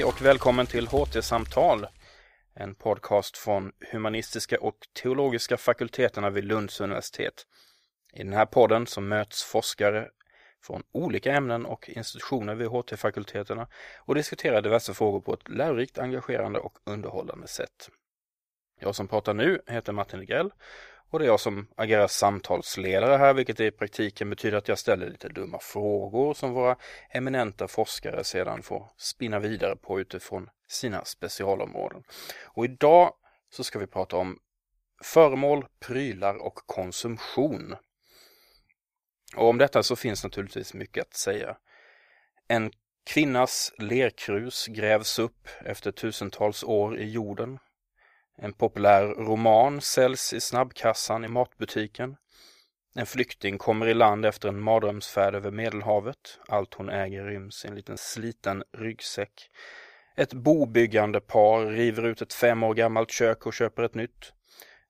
Hej och välkommen till HT-samtal, en podcast från humanistiska och teologiska fakulteterna vid Lunds universitet. I den här podden så möts forskare från olika ämnen och institutioner vid HT-fakulteterna och diskuterar diverse frågor på ett lärorikt, engagerande och underhållande sätt. Jag som pratar nu heter Martin Legrell och det är jag som agerar samtalsledare här, vilket i praktiken betyder att jag ställer lite dumma frågor som våra eminenta forskare sedan får spinna vidare på utifrån sina specialområden. Och idag så ska vi prata om föremål, prylar och konsumtion. Och om detta så finns naturligtvis mycket att säga. En kvinnas lerkrus grävs upp efter tusentals år i jorden. En populär roman säljs i snabbkassan i matbutiken. En flykting kommer i land efter en mardrömsfärd över Medelhavet. Allt hon äger ryms i en liten sliten ryggsäck. Ett bobyggande par river ut ett fem år gammalt kök och köper ett nytt.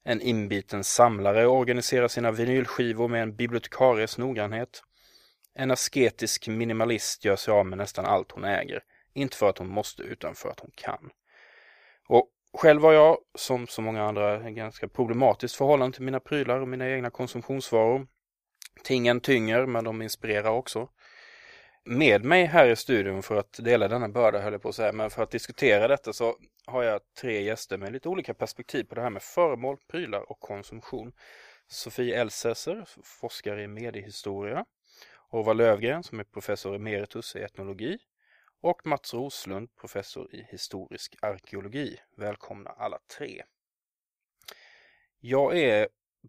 En inbiten samlare organiserar sina vinylskivor med en bibliotekaries noggrannhet. En asketisk minimalist gör sig av med nästan allt hon äger. Inte för att hon måste utan för att hon kan. Själv har jag, som så många andra, en ganska problematiskt förhållande till mina prylar och mina egna konsumtionsvaror. Tingen tynger, men de inspirerar också. Med mig här i studion för att dela denna börda, höll jag på att säga, men för att diskutera detta så har jag tre gäster med lite olika perspektiv på det här med föremål, prylar och konsumtion. Sofie Elsässer, forskare i mediehistoria. Orvar Lövgren som är professor emeritus i etnologi och Mats Roslund, professor i historisk arkeologi. Välkomna alla tre. Jag är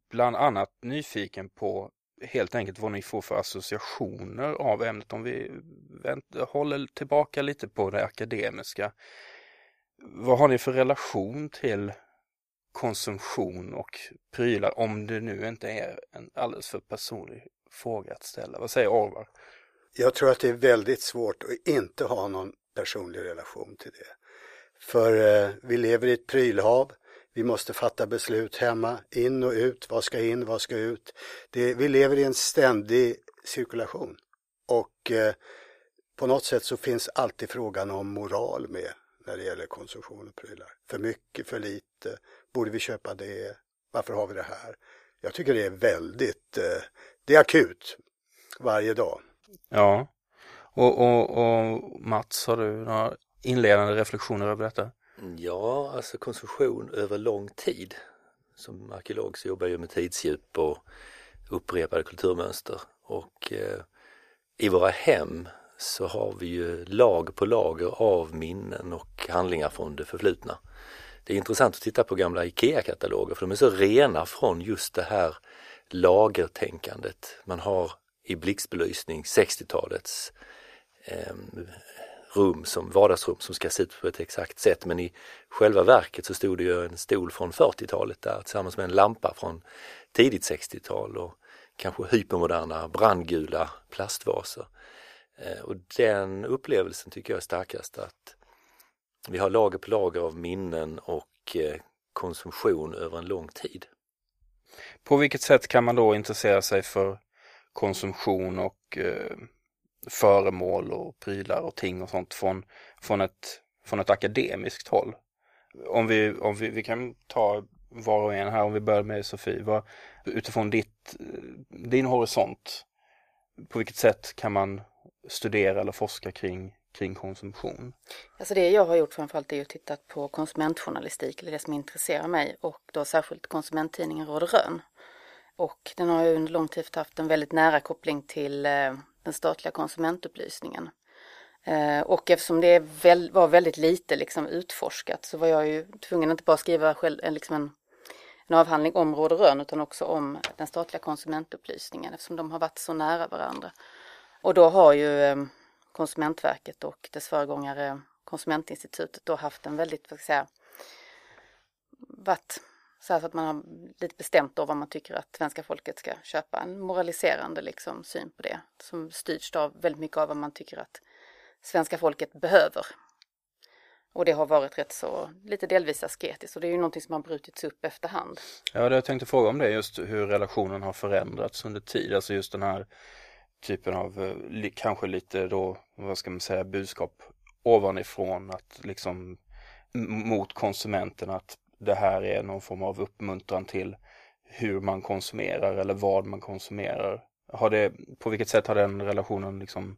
bland annat nyfiken på helt enkelt vad ni får för associationer av ämnet. Om vi håller tillbaka lite på det akademiska. Vad har ni för relation till konsumtion och prylar om det nu inte är en alldeles för personlig fråga att ställa? Vad säger Orvar? Jag tror att det är väldigt svårt att inte ha någon personlig relation till det. För eh, vi lever i ett prylhav. Vi måste fatta beslut hemma, in och ut, vad ska in, vad ska ut. Det, vi lever i en ständig cirkulation. Och eh, på något sätt så finns alltid frågan om moral med när det gäller konsumtion och prylar. För mycket, för lite, borde vi köpa det, varför har vi det här? Jag tycker det är väldigt, eh, det är akut varje dag. Ja. Och, och, och Mats, har du några inledande reflektioner över detta? Ja, alltså konsumtion över lång tid. Som arkeolog så jobbar jag med tidsdjup och upprepade kulturmönster. Och eh, i våra hem så har vi ju lag på lager av minnen och handlingar från det förflutna. Det är intressant att titta på gamla IKEA-kataloger för de är så rena från just det här lagertänkandet. Man har i blixtbelysning 60-talets eh, rum som vardagsrum som ska se ut på ett exakt sätt men i själva verket så stod det ju en stol från 40-talet där tillsammans med en lampa från tidigt 60-tal och kanske hypermoderna brandgula plastvaser. Eh, och den upplevelsen tycker jag är starkast att vi har lager på lager av minnen och eh, konsumtion över en lång tid. På vilket sätt kan man då intressera sig för konsumtion och eh, föremål och prylar och ting och sånt från, från, ett, från ett akademiskt håll. Om vi, om vi, vi kan ta var och en här, om vi börjar med Sofie, vad, utifrån ditt, eh, din horisont, på vilket sätt kan man studera eller forska kring, kring konsumtion? Alltså det jag har gjort framförallt är att titta på konsumentjournalistik, eller det som intresserar mig, och då särskilt konsumenttidningen Råd Rön. Och den har ju under lång tid haft en väldigt nära koppling till eh, den statliga konsumentupplysningen. Eh, och eftersom det var väldigt lite liksom utforskat så var jag ju tvungen att inte bara skriva själv, eh, liksom en, en avhandling om Råd och Rön utan också om den statliga konsumentupplysningen eftersom de har varit så nära varandra. Och då har ju Konsumentverket och dess föregångare Konsumentinstitutet då haft en väldigt, vad ska jag säga, varit så, så att man har lite bestämt då vad man tycker att svenska folket ska köpa. En moraliserande liksom syn på det som styrs av väldigt mycket av vad man tycker att svenska folket behöver. Och det har varit rätt så lite delvis asketiskt och det är ju någonting som har brutits upp efterhand. Ja, det jag tänkte fråga om det just hur relationen har förändrats under tid, alltså just den här typen av eh, kanske lite då, vad ska man säga, budskap ovanifrån att liksom mot konsumenterna att det här är någon form av uppmuntran till hur man konsumerar eller vad man konsumerar. Har det, på vilket sätt har den relationen liksom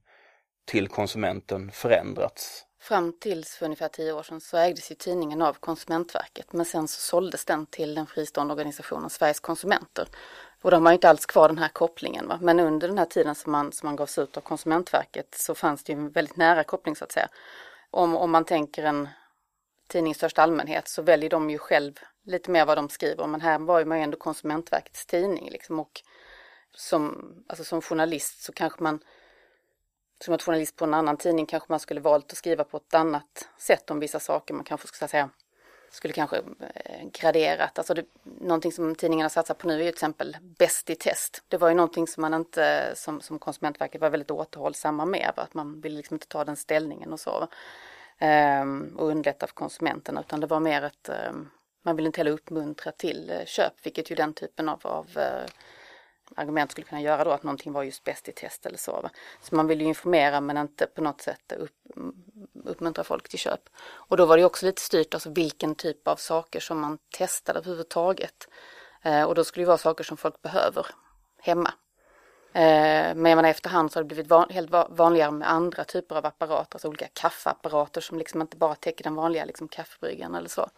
till konsumenten förändrats? Fram tills för ungefär tio år sedan så ägdes ju tidningen av Konsumentverket men sen så såldes den till den fristående organisationen Sveriges konsumenter. Och de har inte alls kvar den här kopplingen. Va? Men under den här tiden som man, som man gavs ut av Konsumentverket så fanns det ju en väldigt nära koppling så att säga. Om, om man tänker en tidning i största allmänhet så väljer de ju själv lite mer vad de skriver. Men här var ju man ju ändå Konsumentverkets tidning liksom. Och som, alltså som journalist så kanske man som att journalist på en annan tidning kanske man skulle valt att skriva på ett annat sätt om vissa saker. Man kanske skulle säga skulle kanske eh, graderat. Alltså det, någonting som tidningarna satsar på nu är ju till exempel bäst i test. Det var ju någonting som man inte som, som Konsumentverket var väldigt återhållsamma med. Att man ville liksom inte ta den ställningen och så. Ehm, och underlätta för konsumenterna utan det var mer att ehm, man vill inte heller uppmuntra till eh, köp vilket ju den typen av, av eh, argument skulle kunna göra då att någonting var just bäst i test eller så. Så man vill ju informera men inte på något sätt upp, uppmuntra folk till köp. Och då var det också lite styrt alltså vilken typ av saker som man testade överhuvudtaget. Ehm, och då skulle det vara saker som folk behöver hemma. Eh, men jag menar, efterhand så har det blivit van, helt vanligare med andra typer av apparater, alltså olika kaffeapparater som liksom inte bara täcker den vanliga liksom, kaffebryggan eller så.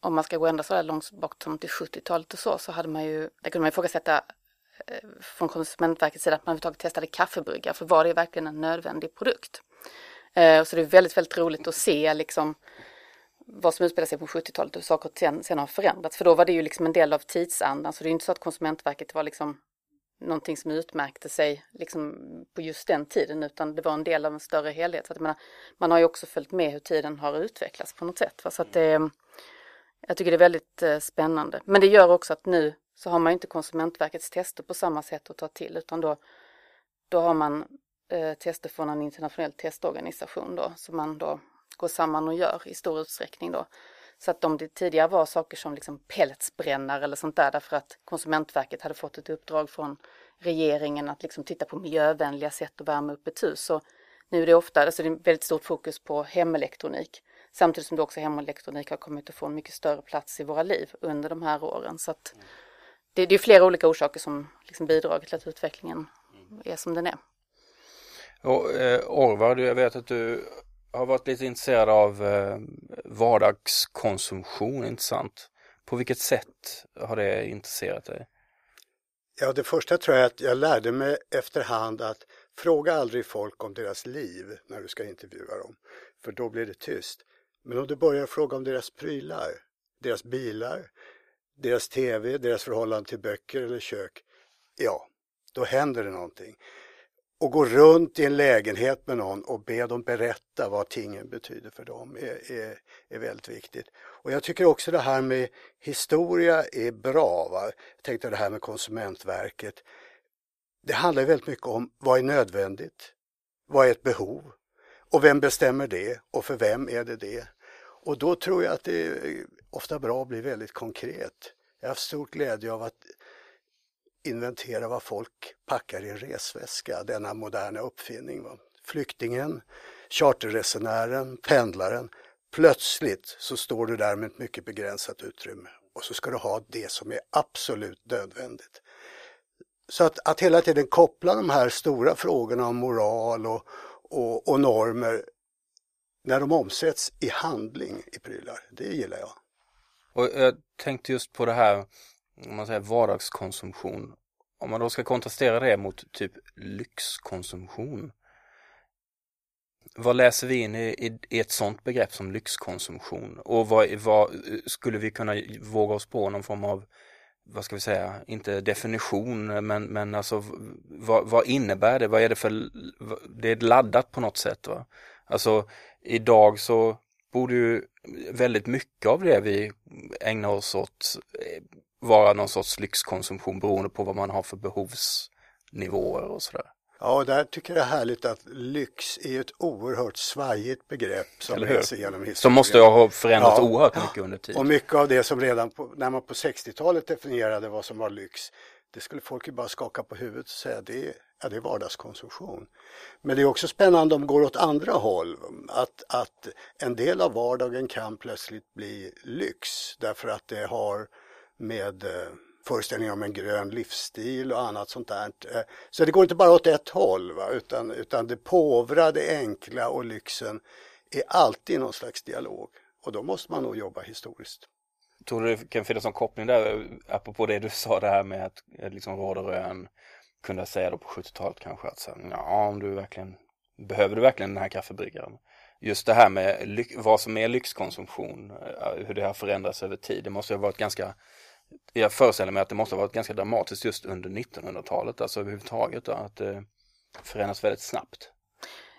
Om man ska gå ända så där långt bort som till 70-talet och så, så hade man ju, där kunde man ifrågasätta eh, från Konsumentverkets sida att man överhuvudtaget testade kaffebrygga, för var det verkligen en nödvändig produkt? Eh, så det är väldigt, väldigt roligt att se liksom vad som utspelar sig på 70-talet och hur saker sen, sen har förändrats. För då var det ju liksom en del av tidsandan, så det är inte så att Konsumentverket var liksom någonting som utmärkte sig liksom på just den tiden, utan det var en del av en större helhet. Så att menar, man har ju också följt med hur tiden har utvecklats på något sätt. Så att det, jag tycker det är väldigt eh, spännande. Men det gör också att nu så har man inte Konsumentverkets tester på samma sätt att ta till utan då, då har man eh, tester från en internationell testorganisation då som man då går samman och gör i stor utsträckning då. Så att om det tidigare var saker som liksom pelletsbrännare eller sånt där därför att Konsumentverket hade fått ett uppdrag från regeringen att liksom titta på miljövänliga sätt att värma upp ett hus så nu är det ofta, alltså det är väldigt stort fokus på hemelektronik. Samtidigt som det också hemelektronik har kommit att få en mycket större plats i våra liv under de här åren. Så att det, det är flera olika orsaker som liksom bidragit till att utvecklingen är som den är. Och, eh, Orvar, jag vet att du har varit lite intresserad av eh, vardagskonsumtion, intressant. På vilket sätt har det intresserat dig? Ja, det första tror jag att jag lärde mig efterhand att fråga aldrig folk om deras liv när du ska intervjua dem, för då blir det tyst. Men om du börjar fråga om deras prylar, deras bilar, deras tv, deras förhållande till böcker eller kök, ja, då händer det någonting. Och gå runt i en lägenhet med någon och be dem berätta vad tingen betyder för dem är, är, är väldigt viktigt. Och jag tycker också det här med historia är bra. Va? Jag tänkte det här med Konsumentverket. Det handlar väldigt mycket om vad är nödvändigt? Vad är ett behov? Och vem bestämmer det? Och för vem är det det? Och då tror jag att det är ofta bra att bli väldigt konkret. Jag har haft stor glädje av att inventera vad folk packar i en resväska, denna moderna uppfinning. Va? Flyktingen, charterresenären, pendlaren. Plötsligt så står du där med ett mycket begränsat utrymme och så ska du ha det som är absolut nödvändigt. Så att, att hela tiden koppla de här stora frågorna om moral och, och, och normer när de omsätts i handling i prylar, det gillar jag. Och jag tänkte just på det här, om man säger vardagskonsumtion. Om man då ska kontrastera det mot typ lyxkonsumtion. Vad läser vi in i, i, i ett sånt begrepp som lyxkonsumtion? Och vad, vad, skulle vi kunna våga oss på någon form av, vad ska vi säga, inte definition, men, men alltså vad, vad innebär det? Vad är det för, det är laddat på något sätt va? Alltså idag så borde ju väldigt mycket av det vi ägnar oss åt eh, vara någon sorts lyxkonsumtion beroende på vad man har för behovsnivåer och sådär. Ja, och där tycker jag det är härligt att lyx är ett oerhört svajigt begrepp som reser genom historien. Som måste ha förändrats ja, oerhört mycket under tiden. Och mycket av det som redan på, när man på 60-talet definierade vad som var lyx, det skulle folk ju bara skaka på huvudet och säga det, Ja, det är vardagskonsumtion. Men det är också spännande om det går åt andra håll. Att, att en del av vardagen kan plötsligt bli lyx därför att det har med eh, föreställningar om en grön livsstil och annat sånt där. Eh, så det går inte bara åt ett håll va? Utan, utan det påvra, det enkla och lyxen är alltid någon slags dialog. Och då måste man nog jobba historiskt. Tror du det kan finnas någon koppling där, apropå det du sa det här med att eh, liksom råd och rön kunde säga då på 70-talet kanske att så, ja, om du verkligen behöver du verkligen den här kaffebryggaren? Just det här med vad som är lyxkonsumtion, hur det har förändrats över tid. Det måste ha varit ganska jag föreställer mig att det måste ha varit ganska dramatiskt just under 1900-talet, alltså överhuvudtaget, att det förändras väldigt snabbt.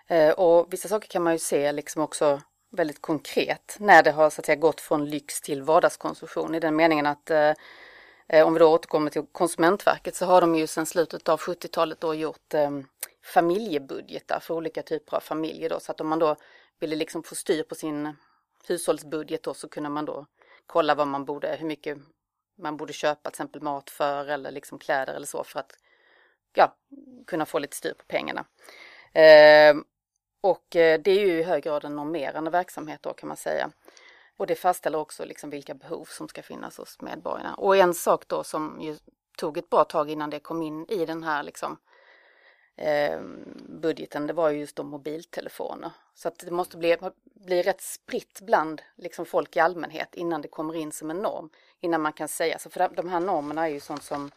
Eh, och vissa saker kan man ju se liksom också väldigt konkret när det har så att säga gått från lyx till vardagskonsumtion i den meningen att eh, eh om vi då återkommer till Konsumentverket så har de ju sedan slutet av 70-talet då gjort eh, familjebudgetar för olika typer av familjer då så att om man då ville liksom få styr på sin hushållsbudget då så kunde man då kolla vad man borde, hur mycket man borde köpa till exempel mat för eller liksom kläder eller så för att ja, kunna få lite styr på pengarna. Ehm, eh, och det är ju i hög grad en normerande verksamhet då kan man säga. Och det fastställer också liksom vilka behov som ska finnas hos medborgarna. Och en sak då som ju tog ett bra tag innan det kom in i den här liksom eh, budgeten, det var ju just de mobiltelefoner. Så att det måste bli, bli rätt spritt bland liksom folk i allmänhet innan det kommer in som en norm. Innan man kan säga, så för de här normerna är ju sånt som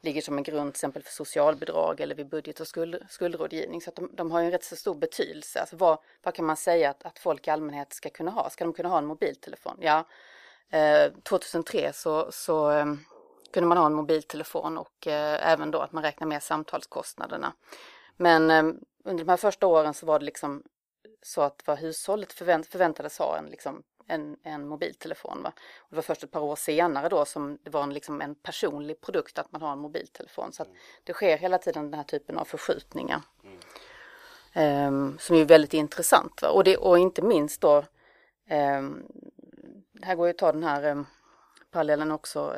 ligger som en grund till exempel för socialbidrag eller vid budget och skuld, skuldrådgivning. Så att de, de har ju en rätt så stor betydelse. Alltså vad, vad kan man säga att, att folk i allmänhet ska kunna ha? Ska de kunna ha en mobiltelefon? Ja, eh, 2003 så, så eh, kunde man ha en mobiltelefon och eh, även då att man räknar med samtalskostnaderna. Men eh, under de här första åren så var det liksom så att vad hushållet förvänt, förväntades ha en, liksom, en, en mobiltelefon. Va? Och det var först ett par år senare då som det var en, liksom, en personlig produkt att man har en mobiltelefon. Så att det det hela tiden den här typen av förskjutningar. Mm. Um, som är väldigt intressant. Va? Och, det, och inte minst då, um, här går ju att ta den här um, parallellen också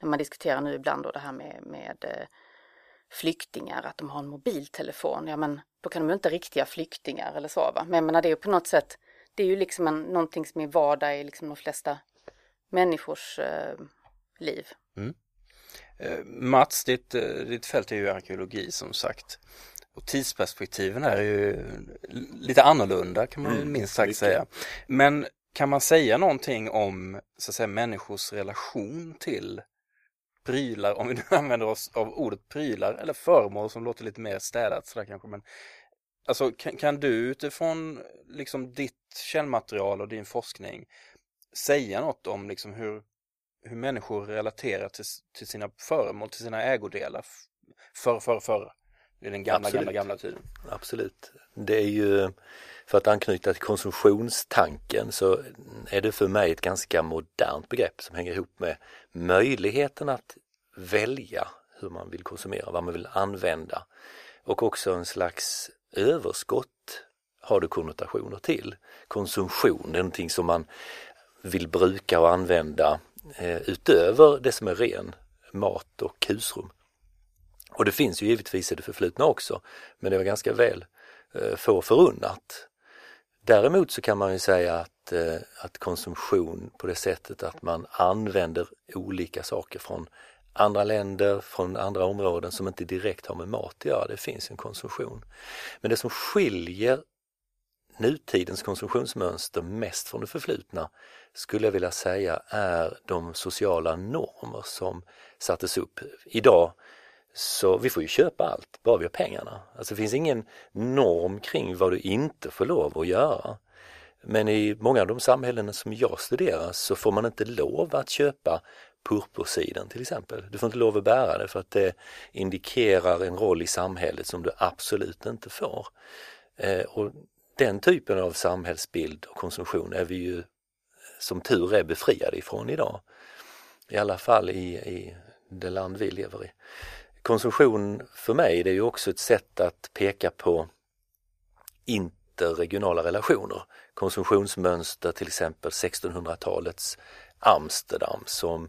när man diskuterar nu ibland då det här med, med uh, flyktingar, att de har en mobiltelefon. Ja men då kan de ju inte riktiga flyktingar eller så va. Men jag menar det är ju på något sätt, det är ju liksom en, någonting som är vardag i liksom de flesta människors uh, liv. Mm. Uh, Mats, ditt, ditt fält är ju arkeologi som sagt. Och tidsperspektiven är ju lite annorlunda kan man mm, minst sagt mycket. säga. Men kan man säga någonting om så att säga, människors relation till prylar, om vi nu använder oss av ordet prylar eller föremål som låter lite mer städat sådär kanske. Men, alltså kan, kan du utifrån liksom ditt källmaterial och din forskning säga något om liksom hur, hur människor relaterar till, till sina föremål, till sina ägodelar förr, förr, förr? I den gamla, Absolut. gamla, gamla tiden. Absolut. Det är ju, för att anknyta till konsumtionstanken så är det för mig ett ganska modernt begrepp som hänger ihop med möjligheten att välja hur man vill konsumera, vad man vill använda och också en slags överskott har det konnotationer till. Konsumtion det är någonting som man vill bruka och använda eh, utöver det som är ren mat och husrum. Och det finns ju givetvis i det förflutna också, men det var ganska väl eh, få förunnat. Däremot så kan man ju säga att, eh, att konsumtion på det sättet att man använder olika saker från andra länder, från andra områden som inte direkt har med mat att göra, det finns en konsumtion. Men det som skiljer nutidens konsumtionsmönster mest från det förflutna skulle jag vilja säga är de sociala normer som sattes upp. Idag så vi får ju köpa allt, bara vi har pengarna. Alltså det finns ingen norm kring vad du inte får lov att göra. Men i många av de samhällen som jag studerar så får man inte lov att köpa purpursiden till exempel. Du får inte lov att bära det för att det indikerar en roll i samhället som du absolut inte får. Eh, och den typen av samhällsbild och konsumtion är vi ju som tur är befriade ifrån idag. I alla fall i, i det land vi lever i. Konsumtion för mig det är ju också ett sätt att peka på interregionala relationer. Konsumtionsmönster till exempel 1600-talets Amsterdam som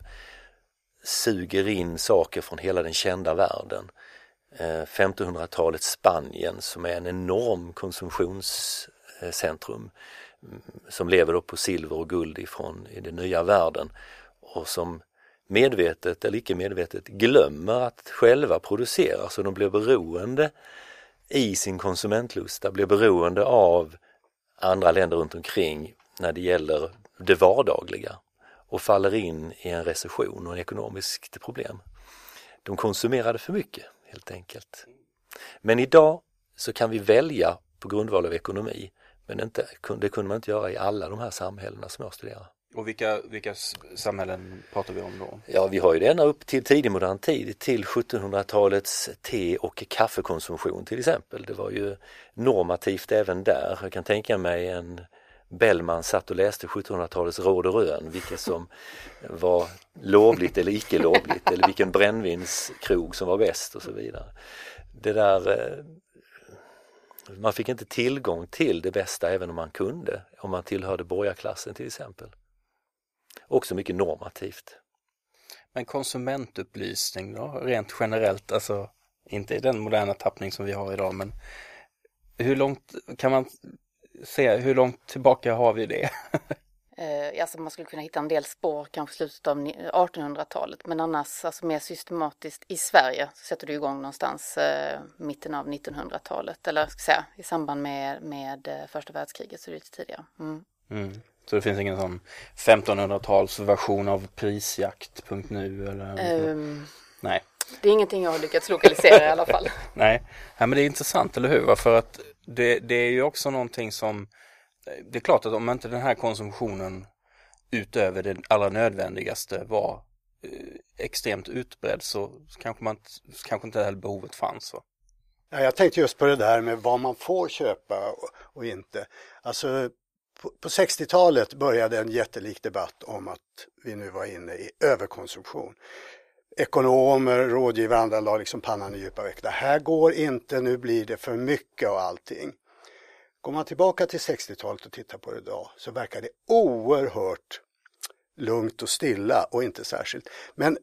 suger in saker från hela den kända världen. Eh, 1500-talets Spanien som är en enorm konsumtionscentrum mm, som lever då på silver och guld ifrån i den nya världen och som medvetet eller icke medvetet glömmer att själva producera så de blir beroende i sin konsumentlusta, blir beroende av andra länder runt omkring när det gäller det vardagliga och faller in i en recession och en ekonomiskt problem. De konsumerade för mycket helt enkelt. Men idag så kan vi välja på grundval av ekonomi men inte, det kunde man inte göra i alla de här samhällena som jag studerar. Och vilka, vilka samhällen pratar vi om då? Ja, vi har ju det ända upp till tidig modern tid, till 1700-talets te och kaffekonsumtion till exempel. Det var ju normativt även där. Jag kan tänka mig en Bellman satt och läste 1700-talets Råd och Rön, vilket som var lovligt eller icke lovligt eller vilken brännvinskrog som var bäst och så vidare. Det där, eh, man fick inte tillgång till det bästa även om man kunde, om man tillhörde borgarklassen till exempel. Också mycket normativt. Men konsumentupplysning då, rent generellt, alltså inte i den moderna tappning som vi har idag, men hur långt kan man se, hur långt tillbaka har vi det? eh, alltså man skulle kunna hitta en del spår, kanske slutet av 1800-talet, men annars alltså mer systematiskt i Sverige så sätter du igång någonstans eh, mitten av 1900-talet, eller ska säga, i samband med, med eh, första världskriget, så det är lite tidigare. Mm. Mm. Så det finns ingen sån 1500-talsversion av prisjakt.nu eller? Um, Nej. Det är ingenting jag har lyckats lokalisera i alla fall. Nej. Nej, men det är intressant, eller hur? För att det, det är ju också någonting som, det är klart att om inte den här konsumtionen utöver det allra nödvändigaste var eh, extremt utbredd så kanske, man, kanske inte det här behovet fanns. Va? Ja, jag tänkte just på det där med vad man får köpa och, och inte. Alltså på, på 60-talet började en jättelik debatt om att vi nu var inne i överkonsumtion. Ekonomer, rådgivare och andra la liksom pannan i djupa veck. Det här går inte, nu blir det för mycket av allting. Går man tillbaka till 60-talet och tittar på det idag så verkar det oerhört lugnt och stilla och inte särskilt. Men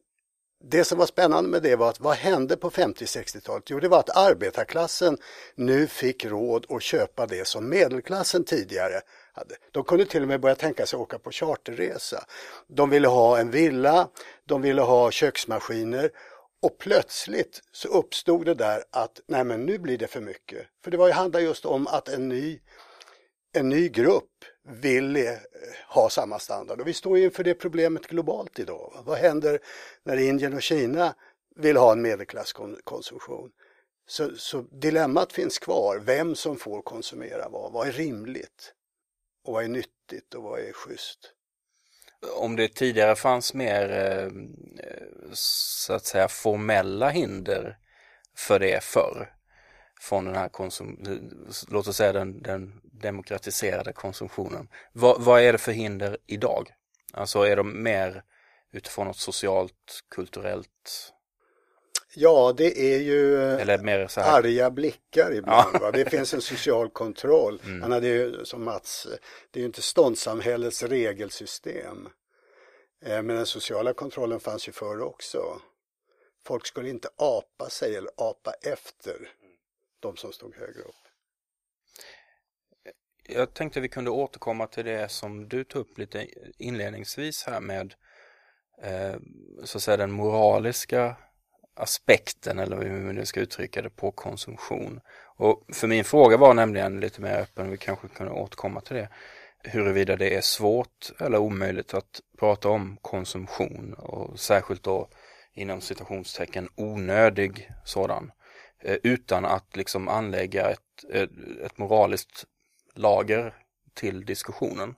det som var spännande med det var att vad hände på 50-60-talet? Jo, det var att arbetarklassen nu fick råd att köpa det som medelklassen tidigare hade. De kunde till och med börja tänka sig att åka på charterresa. De ville ha en villa, de ville ha köksmaskiner och plötsligt så uppstod det där att nej men nu blir det för mycket. För det var ju, handlar just om att en ny, en ny grupp vill eh, ha samma standard. Och vi står ju inför det problemet globalt idag. Vad händer när Indien och Kina vill ha en medelklasskonsumtion? Så, så dilemmat finns kvar, vem som får konsumera vad, vad är rimligt? Och vad är nyttigt och vad är schysst? Om det tidigare fanns mer eh, så att säga formella hinder för det förr från den här konsum låt oss säga den, den demokratiserade konsumtionen. Vad, vad är det för hinder idag? Alltså är de mer utifrån något socialt, kulturellt Ja, det är ju Eller mer så här. arga blickar ibland. Ja. Det finns en social kontroll. Mm. Han hade ju, som Mats, det är ju inte ståndssamhällets regelsystem. Eh, men den sociala kontrollen fanns ju förr också. Folk skulle inte apa sig eller apa efter de som stod högre upp. Jag tänkte vi kunde återkomma till det som du tog upp lite inledningsvis här med eh, så att säga den moraliska aspekten eller hur man nu ska uttrycka det på konsumtion. Och för min fråga var nämligen lite mer öppen, vi kanske kunde återkomma till det, huruvida det är svårt eller omöjligt att prata om konsumtion och särskilt då inom citationstecken onödig sådan eh, utan att liksom anlägga ett, ett, ett moraliskt lager till diskussionen.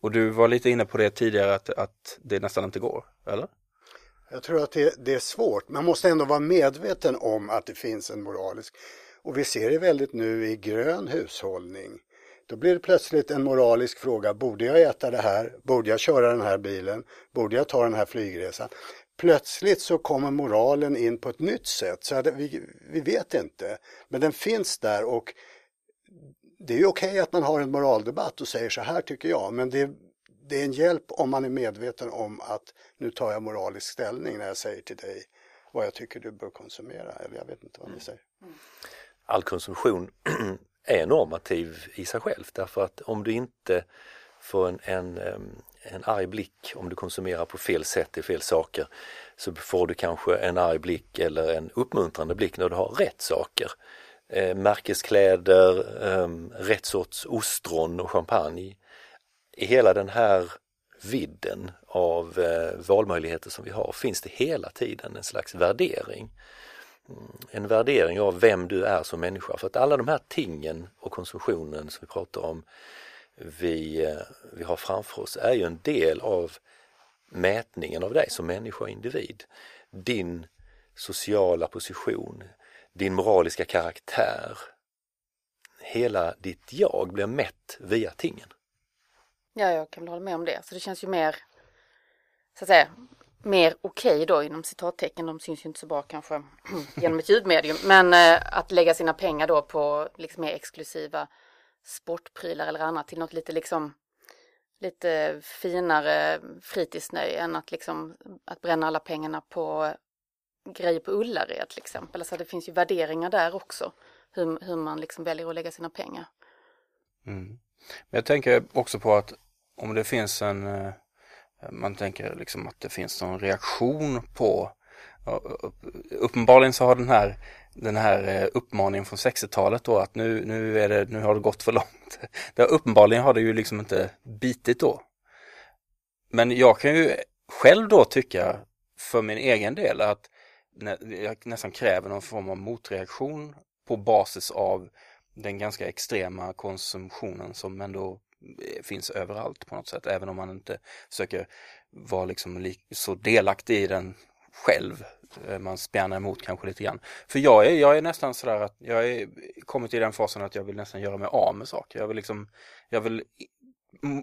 Och du var lite inne på det tidigare att, att det nästan inte går, eller? Jag tror att det, det, är svårt. Man måste ändå vara medveten om att det finns en moralisk. Och vi ser det väldigt nu i grön hushållning. Då blir det plötsligt en moralisk fråga. Borde jag äta det här? Borde jag köra den här bilen? Borde jag ta den här flygresan? Plötsligt så kommer moralen in på ett nytt sätt. Så vi, vi vet inte. Men den finns där och det är ju okej okay att man har en moraldebatt och säger så här tycker jag. Men det, det är en hjälp om man är medveten om att nu tar jag moralisk ställning när jag säger till dig vad jag tycker du bör konsumera. Eller jag vet inte vad ni säger. All konsumtion är normativ i sig själv därför att om du inte får en, en, en arg blick om du konsumerar på fel sätt i fel saker så får du kanske en arg blick eller en uppmuntrande blick när du har rätt saker. Eh, märkeskläder, eh, rätt sorts ostron och champagne. I hela den här vidden av eh, valmöjligheter som vi har finns det hela tiden en slags värdering. Mm, en värdering av vem du är som människa för att alla de här tingen och konsumtionen som vi pratar om vi, eh, vi har framför oss är ju en del av mätningen av dig som människa och individ. Din sociala position, din moraliska karaktär, hela ditt jag blir mätt via tingen. Ja, jag kan väl hålla med om det. Så det känns ju mer, så att säga, mer okej okay då inom citattecken. De syns ju inte så bra kanske genom ett ljudmedium. Men eh, att lägga sina pengar då på liksom mer exklusiva sportprylar eller annat till något lite liksom lite finare fritidsnöje än att liksom att bränna alla pengarna på grejer på Ullared till exempel. Alltså det finns ju värderingar där också. Hur, hur man liksom väljer att lägga sina pengar. Mm. Men jag tänker också på att om det finns en, eh, man tänker liksom att det finns någon reaktion på, uppenbarligen så har den här den här eh, uppmaningen från 60-talet då att nu, nu, är det, nu har det gått för långt. Det, uppenbarligen har det ju liksom inte bitit då. Men jag kan ju själv då tycka för min egen del att jag nästan kräver någon form av motreaktion på basis av den ganska extrema konsumtionen som ändå Eh, finns överallt på något sätt, även om man inte försöker vara liksom så delaktig i den själv. Eh, man spjärnar emot kanske lite grann. För jag är, jag är nästan sådär att jag är kommit i den fasen att jag vill nästan göra mig av med saker. Jag vill liksom, jag vill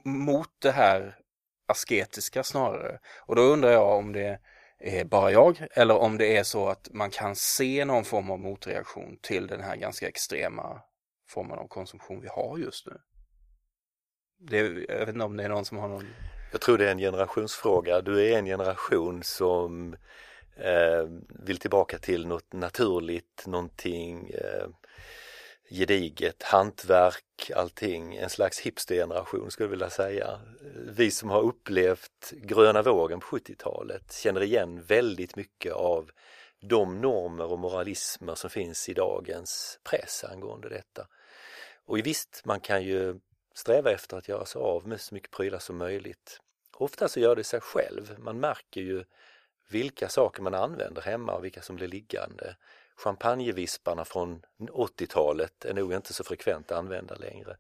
mot det här asketiska snarare. Och då undrar jag om det är bara jag eller om det är så att man kan se någon form av motreaktion till den här ganska extrema formen av konsumtion vi har just nu. Det, jag vet inte om det är någon som har någon jag tror det är en generationsfråga. Du är en generation som eh, vill tillbaka till något naturligt, någonting eh, gediget, hantverk, allting. En slags hipstergeneration skulle jag vilja säga. Vi som har upplevt gröna vågen på 70-talet känner igen väldigt mycket av de normer och moralismer som finns i dagens press angående detta. Och visst, man kan ju sträva efter att göra sig av med så mycket prylar som möjligt. Ofta så gör det sig själv. Man märker ju vilka saker man använder hemma och vilka som blir liggande. Champagnevisparna från 80-talet är nog inte så frekvent använda längre.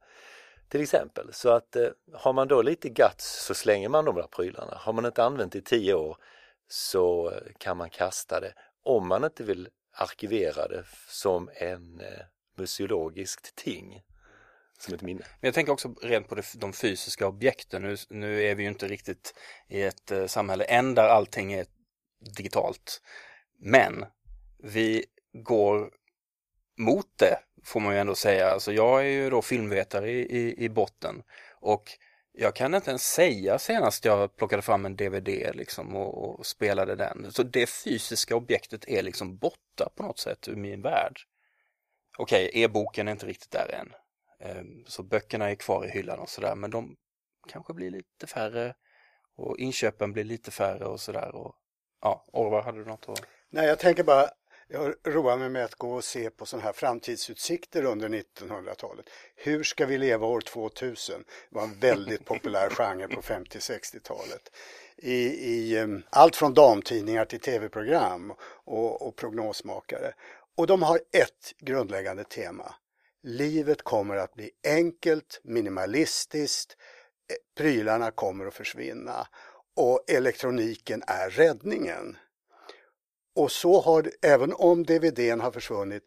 Till exempel, så att eh, har man då lite guts så slänger man de där prylarna. Har man inte använt det i tio år så eh, kan man kasta det om man inte vill arkivera det som en eh, museologiskt ting som ett minne. Men jag tänker också rent på de fysiska objekten. Nu, nu är vi ju inte riktigt i ett eh, samhälle än där allting är digitalt. Men vi går mot det får man ju ändå säga. Alltså jag är ju då filmvetare i, i, i botten och jag kan inte ens säga senast jag plockade fram en DVD liksom och, och, spelade den. Så det fysiska objektet är liksom borta på något sätt ur min värld. Okej, e-boken är inte riktigt där än. Ehm, så böckerna är kvar i hyllan och sådär men de kanske blir lite färre och inköpen blir lite färre och sådär. Och, ja, Orvar, hade du något att... Nej, jag tänker bara, jag roar mig med att gå och se på sådana här framtidsutsikter under 1900-talet. Hur ska vi leva år 2000? Det var en väldigt populär genre på 50-60-talet. I, i um, allt från damtidningar till tv-program och, och prognosmakare. Och de har ett grundläggande tema livet kommer att bli enkelt, minimalistiskt, eh, prylarna kommer att försvinna och elektroniken är räddningen. Och så har även om DVDn har försvunnit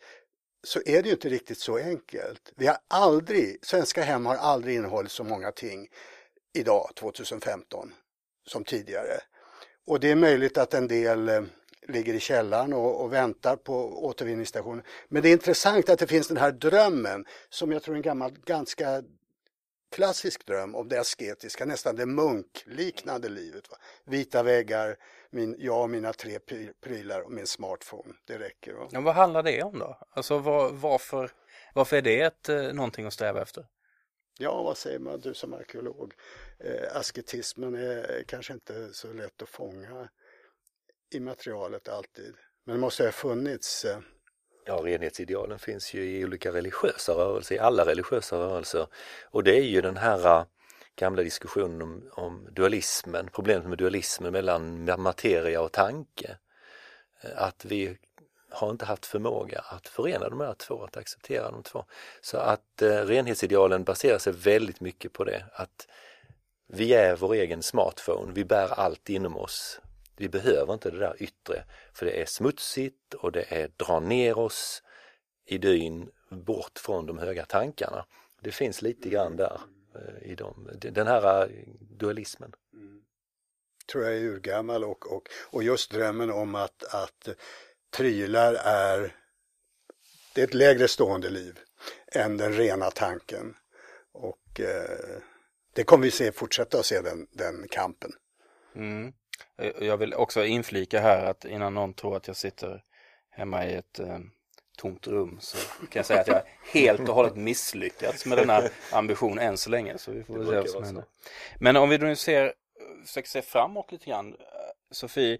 så är det ju inte riktigt så enkelt. Vi har aldrig, svenska hem har aldrig innehållit så många ting idag, 2015, som tidigare. Och det är möjligt att en del eh, ligger i källaren och, och, väntar på återvinningsstationen. Men det är intressant att det finns den här drömmen som jag tror är en gammal, ganska klassisk dröm om det asketiska, nästan det munkliknande livet. Va? Vita väggar, min, jag och mina tre prylar och min smartphone. Det räcker. Va? Ja, vad handlar det om då? Alltså var, varför, varför är det ett, eh, någonting att sträva efter? Ja, vad säger man, du som arkeolog? Eh, asketismen är kanske inte så lätt att fånga i materialet alltid. Men det måste ha funnits eh, Ja, renhetsidealen finns ju i olika religiösa rörelser, i alla religiösa rörelser. Och det är ju den här eh, gamla diskussionen om, om dualismen, problemet med dualismen mellan materia och tanke. Eh, att vi har inte haft förmåga att förena de här två, att acceptera de två. Så att eh, renhetsidealen baserar sig väldigt mycket på det, att vi är vår egen smartphone, vi bär allt inom oss. Vi behöver inte det där yttre för det är smutsigt och det är dra ner oss i dyn bort från de höga tankarna. Det finns lite grann där eh, i dem, den här eh, dualismen. Mm. Tror jag är urgammal och, och, och just drömmen om att, att prylar är, det är ett lägre stående liv än den rena tanken. Och eh, det kommer vi se, fortsätta att se den, den kampen. Mm. Eh, jag vill också inflika här att innan någon tror att jag sitter hemma i ett eh, tomt rum så kan jag säga att jag helt och hållet misslyckats med denna ambition än så länge. Så vi får se vad som händer. Men om vi nu ser, försöker se framåt lite grann. Eh, Sofie,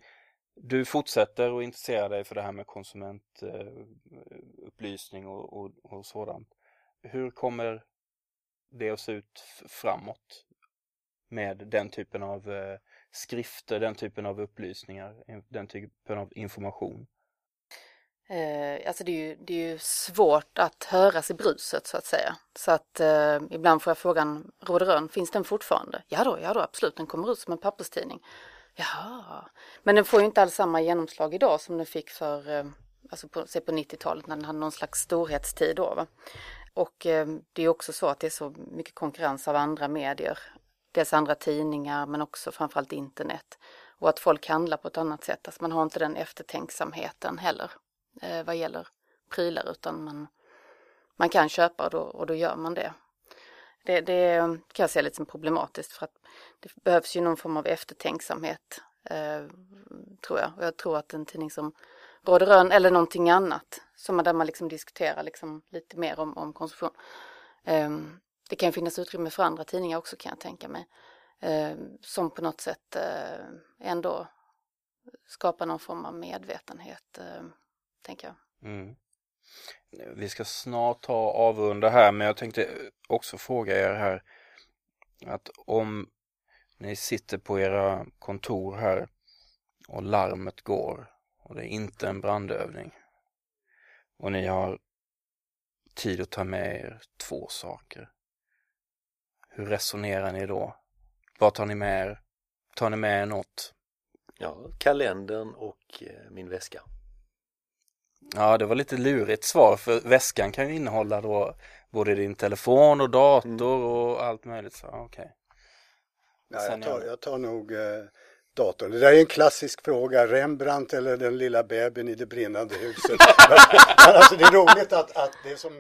du fortsätter att intressera dig för det här med konsumentupplysning och, och, och sådant. Hur kommer det att se ut framåt med den typen av skrifter, den typen av upplysningar, den typen av information? Eh, alltså det är, ju, det är ju svårt att höras i bruset så att säga. Så att eh, ibland får jag frågan, Råd Rön, finns den fortfarande? Ja då, ja då, absolut, den kommer ut som en papperstidning. Jaha, men den får ju inte alls samma genomslag idag som den fick för, eh, alltså på, på 90-talet när den hade någon slags storhetstid då. Va? Och eh, det är också så att det är så mycket konkurrens av andra medier dels andra tidningar men också framförallt internet. Och att folk handlar på ett annat sätt. Alltså man har inte den eftertänksamheten heller eh, vad gäller prylar utan man, man kan köpa och då, och då gör man det. det. Det kan jag se lite som problematiskt för att det behövs ju någon form av eftertänksamhet eh, tror jag. Och jag tror att en tidning som Råd Rön eller någonting annat som där man liksom diskuterar liksom lite mer om, om konsumtion. Eh, det kan finnas utrymme för andra tidningar också kan jag tänka mig. Eh, som på något sätt eh, ändå skapar någon form av medvetenhet, eh, tänker jag. Mm. Vi ska snart ta avrunda här, men jag tänkte också fråga er här att om ni sitter på era kontor här och larmet går och det är inte en brandövning och ni har tid att ta med er två saker. Hur resonerar ni då? Vad tar ni med er? Tar ni med er något? Ja, kalendern och eh, min väska. Ja, det var lite lurigt svar för väskan kan ju innehålla då både din telefon och dator mm. och allt möjligt. Så, okay. ja, jag, tar, jag tar nog eh, datorn. Det där är en klassisk fråga, Rembrandt eller den lilla bebisen i det brinnande huset. alltså det är roligt att, att det är som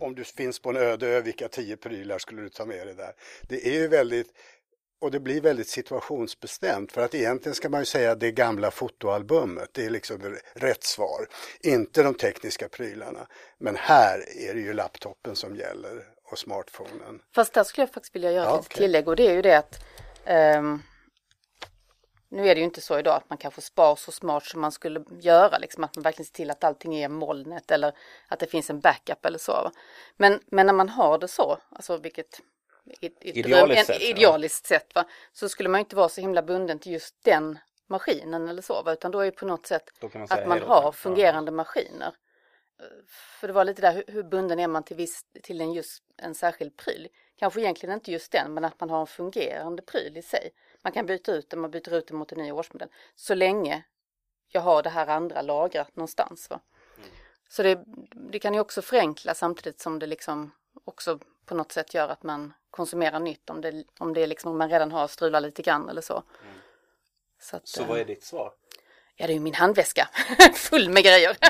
om du finns på en öde ö, vilka tio prylar skulle du ta med dig där? Det är ju väldigt, och det blir väldigt situationsbestämt för att egentligen ska man ju säga det gamla fotoalbumet, det är liksom rätt svar. Inte de tekniska prylarna. Men här är det ju laptopen som gäller och smartphonen. Fast där skulle jag faktiskt vilja göra ja, ett okay. tillägg och det är ju det att um nu är det ju inte så idag att man kanske spar så smart som man skulle göra, liksom att man verkligen ser till att allting är molnet eller att det finns en backup eller så. Men, men när man har det så, alltså vilket idealiskt, dröm, sätt, idealiskt ja. sätt, va? så skulle man inte vara så himla bunden till just den maskinen eller så, va? utan då är det på något sätt man att man har fungerande ja. maskiner. För det var lite där, hur, hur bunden är man till, viss, till en, just en särskild pryl? Kanske egentligen inte just den, men att man har en fungerande pryl i sig. Man kan byta ut den, man byter ut den mot en ny årsmodell. Så länge jag har det här andra lagrat någonstans. Va? Mm. Så det, det, kan ju också förenkla samtidigt som det liksom också på något sätt gör att man konsumerar nytt om det, om det är liksom man redan har strulat lite grann eller så. Mm. Så, att, så vad är eh, ditt svar? Ja, det är ju min handväska full med grejer.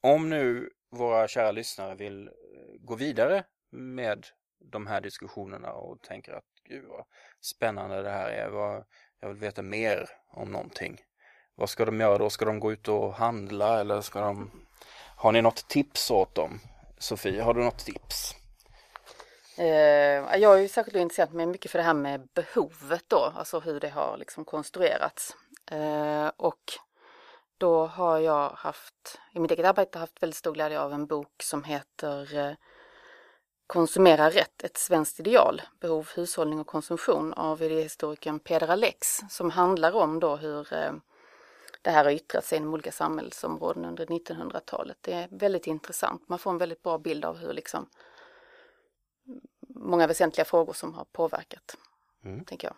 om nu våra kära lyssnare vill gå vidare med de här diskussionerna och tänker att gud vad spännande det här är, vad, jag vill veta mer om någonting. Vad ska de göra då? Ska de gå ut och handla eller ska de Har ni något tips åt dem? Sofie, har du något tips? Eh, jag är ju särskilt intresserad, mig mycket för det här med behovet då, alltså hur det har liksom konstruerats. Eh, och då har jag haft, i mitt eget arbete haft väldigt stor glädje av en bok som heter eh, Konsumera rätt, ett svenskt ideal, behov, hushållning och konsumtion av idéhistorikern Peder Alex som handlar om då hur det här har yttrat sig inom olika samhällsområden under 1900-talet. Det är väldigt intressant. Man får en väldigt bra bild av hur liksom många väsentliga frågor som har påverkat, mm. tänker jag.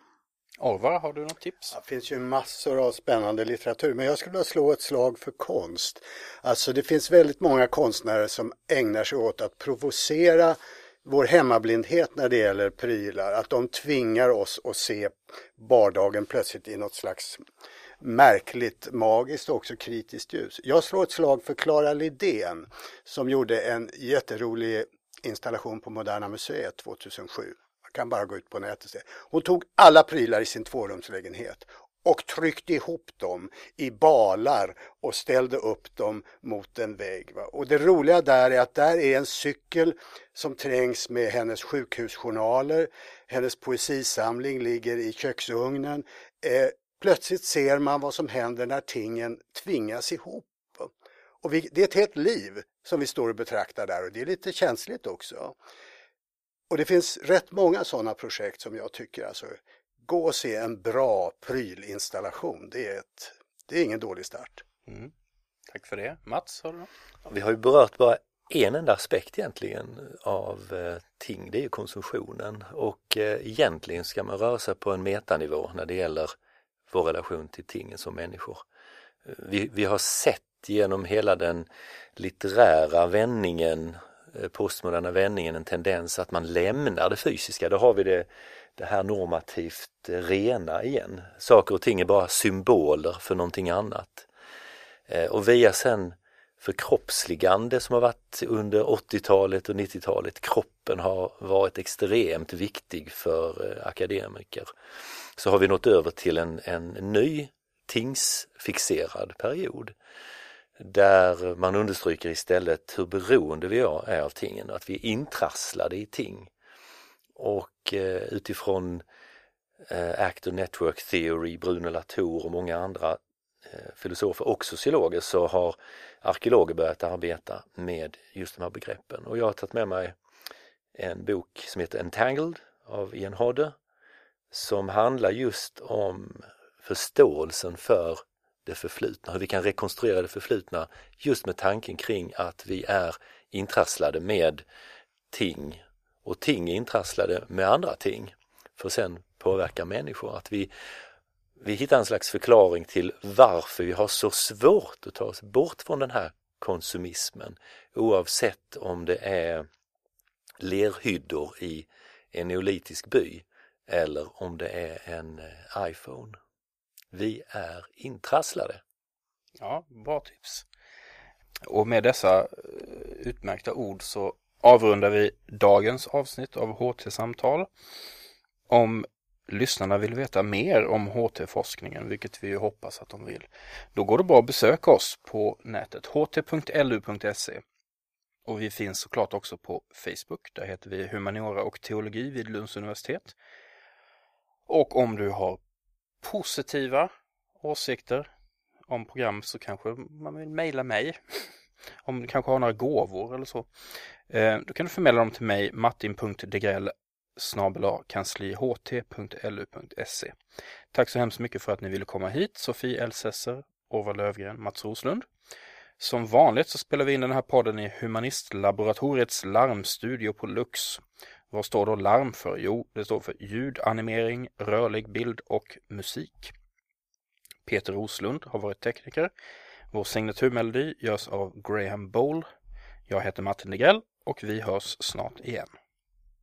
Orvar, har du något tips? Det finns ju massor av spännande litteratur, men jag skulle vilja slå ett slag för konst. Alltså det finns väldigt många konstnärer som ägnar sig åt att provocera vår hemmablindhet när det gäller prylar, att de tvingar oss att se vardagen plötsligt i något slags märkligt, magiskt och också kritiskt ljus. Jag slår ett slag för Clara Lidén som gjorde en jätterolig installation på Moderna Museet 2007. Kan bara gå ut på nätet och se. Hon tog alla prylar i sin tvårumslägenhet och tryckte ihop dem i balar och ställde upp dem mot en vägg. Va? Och det roliga där är att där är en cykel som trängs med hennes sjukhusjournaler, hennes poesisamling ligger i köksugnen. Eh, plötsligt ser man vad som händer när tingen tvingas ihop. Och vi, det är ett helt liv som vi står och betraktar där och det är lite känsligt också. Och det finns rätt många sådana projekt som jag tycker alltså, gå och se en bra prylinstallation, det är, ett, det är ingen dålig start. Mm. Tack för det. Mats, har du något? Vi har ju berört bara en enda aspekt egentligen av eh, ting, det är ju konsumtionen och eh, egentligen ska man röra sig på en metanivå när det gäller vår relation till tingen som människor. Vi, vi har sett genom hela den litterära vändningen, eh, Eh, postmoderna vändningen, en tendens att man lämnar det fysiska. Då har vi det, det här normativt rena igen. Saker och ting är bara symboler för någonting annat. Eh, och via sen förkroppsligande som har varit under 80-talet och 90-talet, kroppen har varit extremt viktig för eh, akademiker så har vi nått över till en, en ny tingsfixerad period där man understryker istället hur beroende vi är av tingen, att vi är intrasslade i ting. Och eh, utifrån eh, Actor Network Theory, Bruno Latour och många andra eh, filosofer och sociologer så har arkeologer börjat arbeta med just de här begreppen. Och jag har tagit med mig en bok som heter Entangled av Ian Hodder som handlar just om förståelsen för det förflutna, hur vi kan rekonstruera det förflutna just med tanken kring att vi är intrasslade med ting och ting är intrasslade med andra ting för att sen påverka människor. Att vi, vi hittar en slags förklaring till varför vi har så svårt att ta oss bort från den här konsumismen oavsett om det är lerhyddor i en neolitisk by eller om det är en eh, iPhone. Vi är intrasslade. Ja, bra tips. Och med dessa eh, utmärkta ord så avrundar vi dagens avsnitt av HT-samtal. Om lyssnarna vill veta mer om HT-forskningen, vilket vi hoppas att de vill, då går det bra att besöka oss på nätet ht.lu.se. Och vi finns såklart också på Facebook, där heter vi Humaniora och teologi vid Lunds universitet. Och om du har positiva åsikter om program så kanske man vill mejla mig. Om du kanske har några gåvor eller så. Eh, då kan du förmedla dem till mig martin.degrell kansliht.lu.se Tack så hemskt mycket för att ni ville komma hit, Sofie Elsesser, Orvar Lövgren, Mats Roslund. Som vanligt så spelar vi in den här podden i Humanistlaboratoriets larmstudio på Lux. Vad står då larm för? Jo, det står för ljudanimering, rörlig bild och musik. Peter Roslund har varit tekniker. Vår signaturmelodi görs av Graham Bowl. Jag heter Martin Degrell och vi hörs snart igen.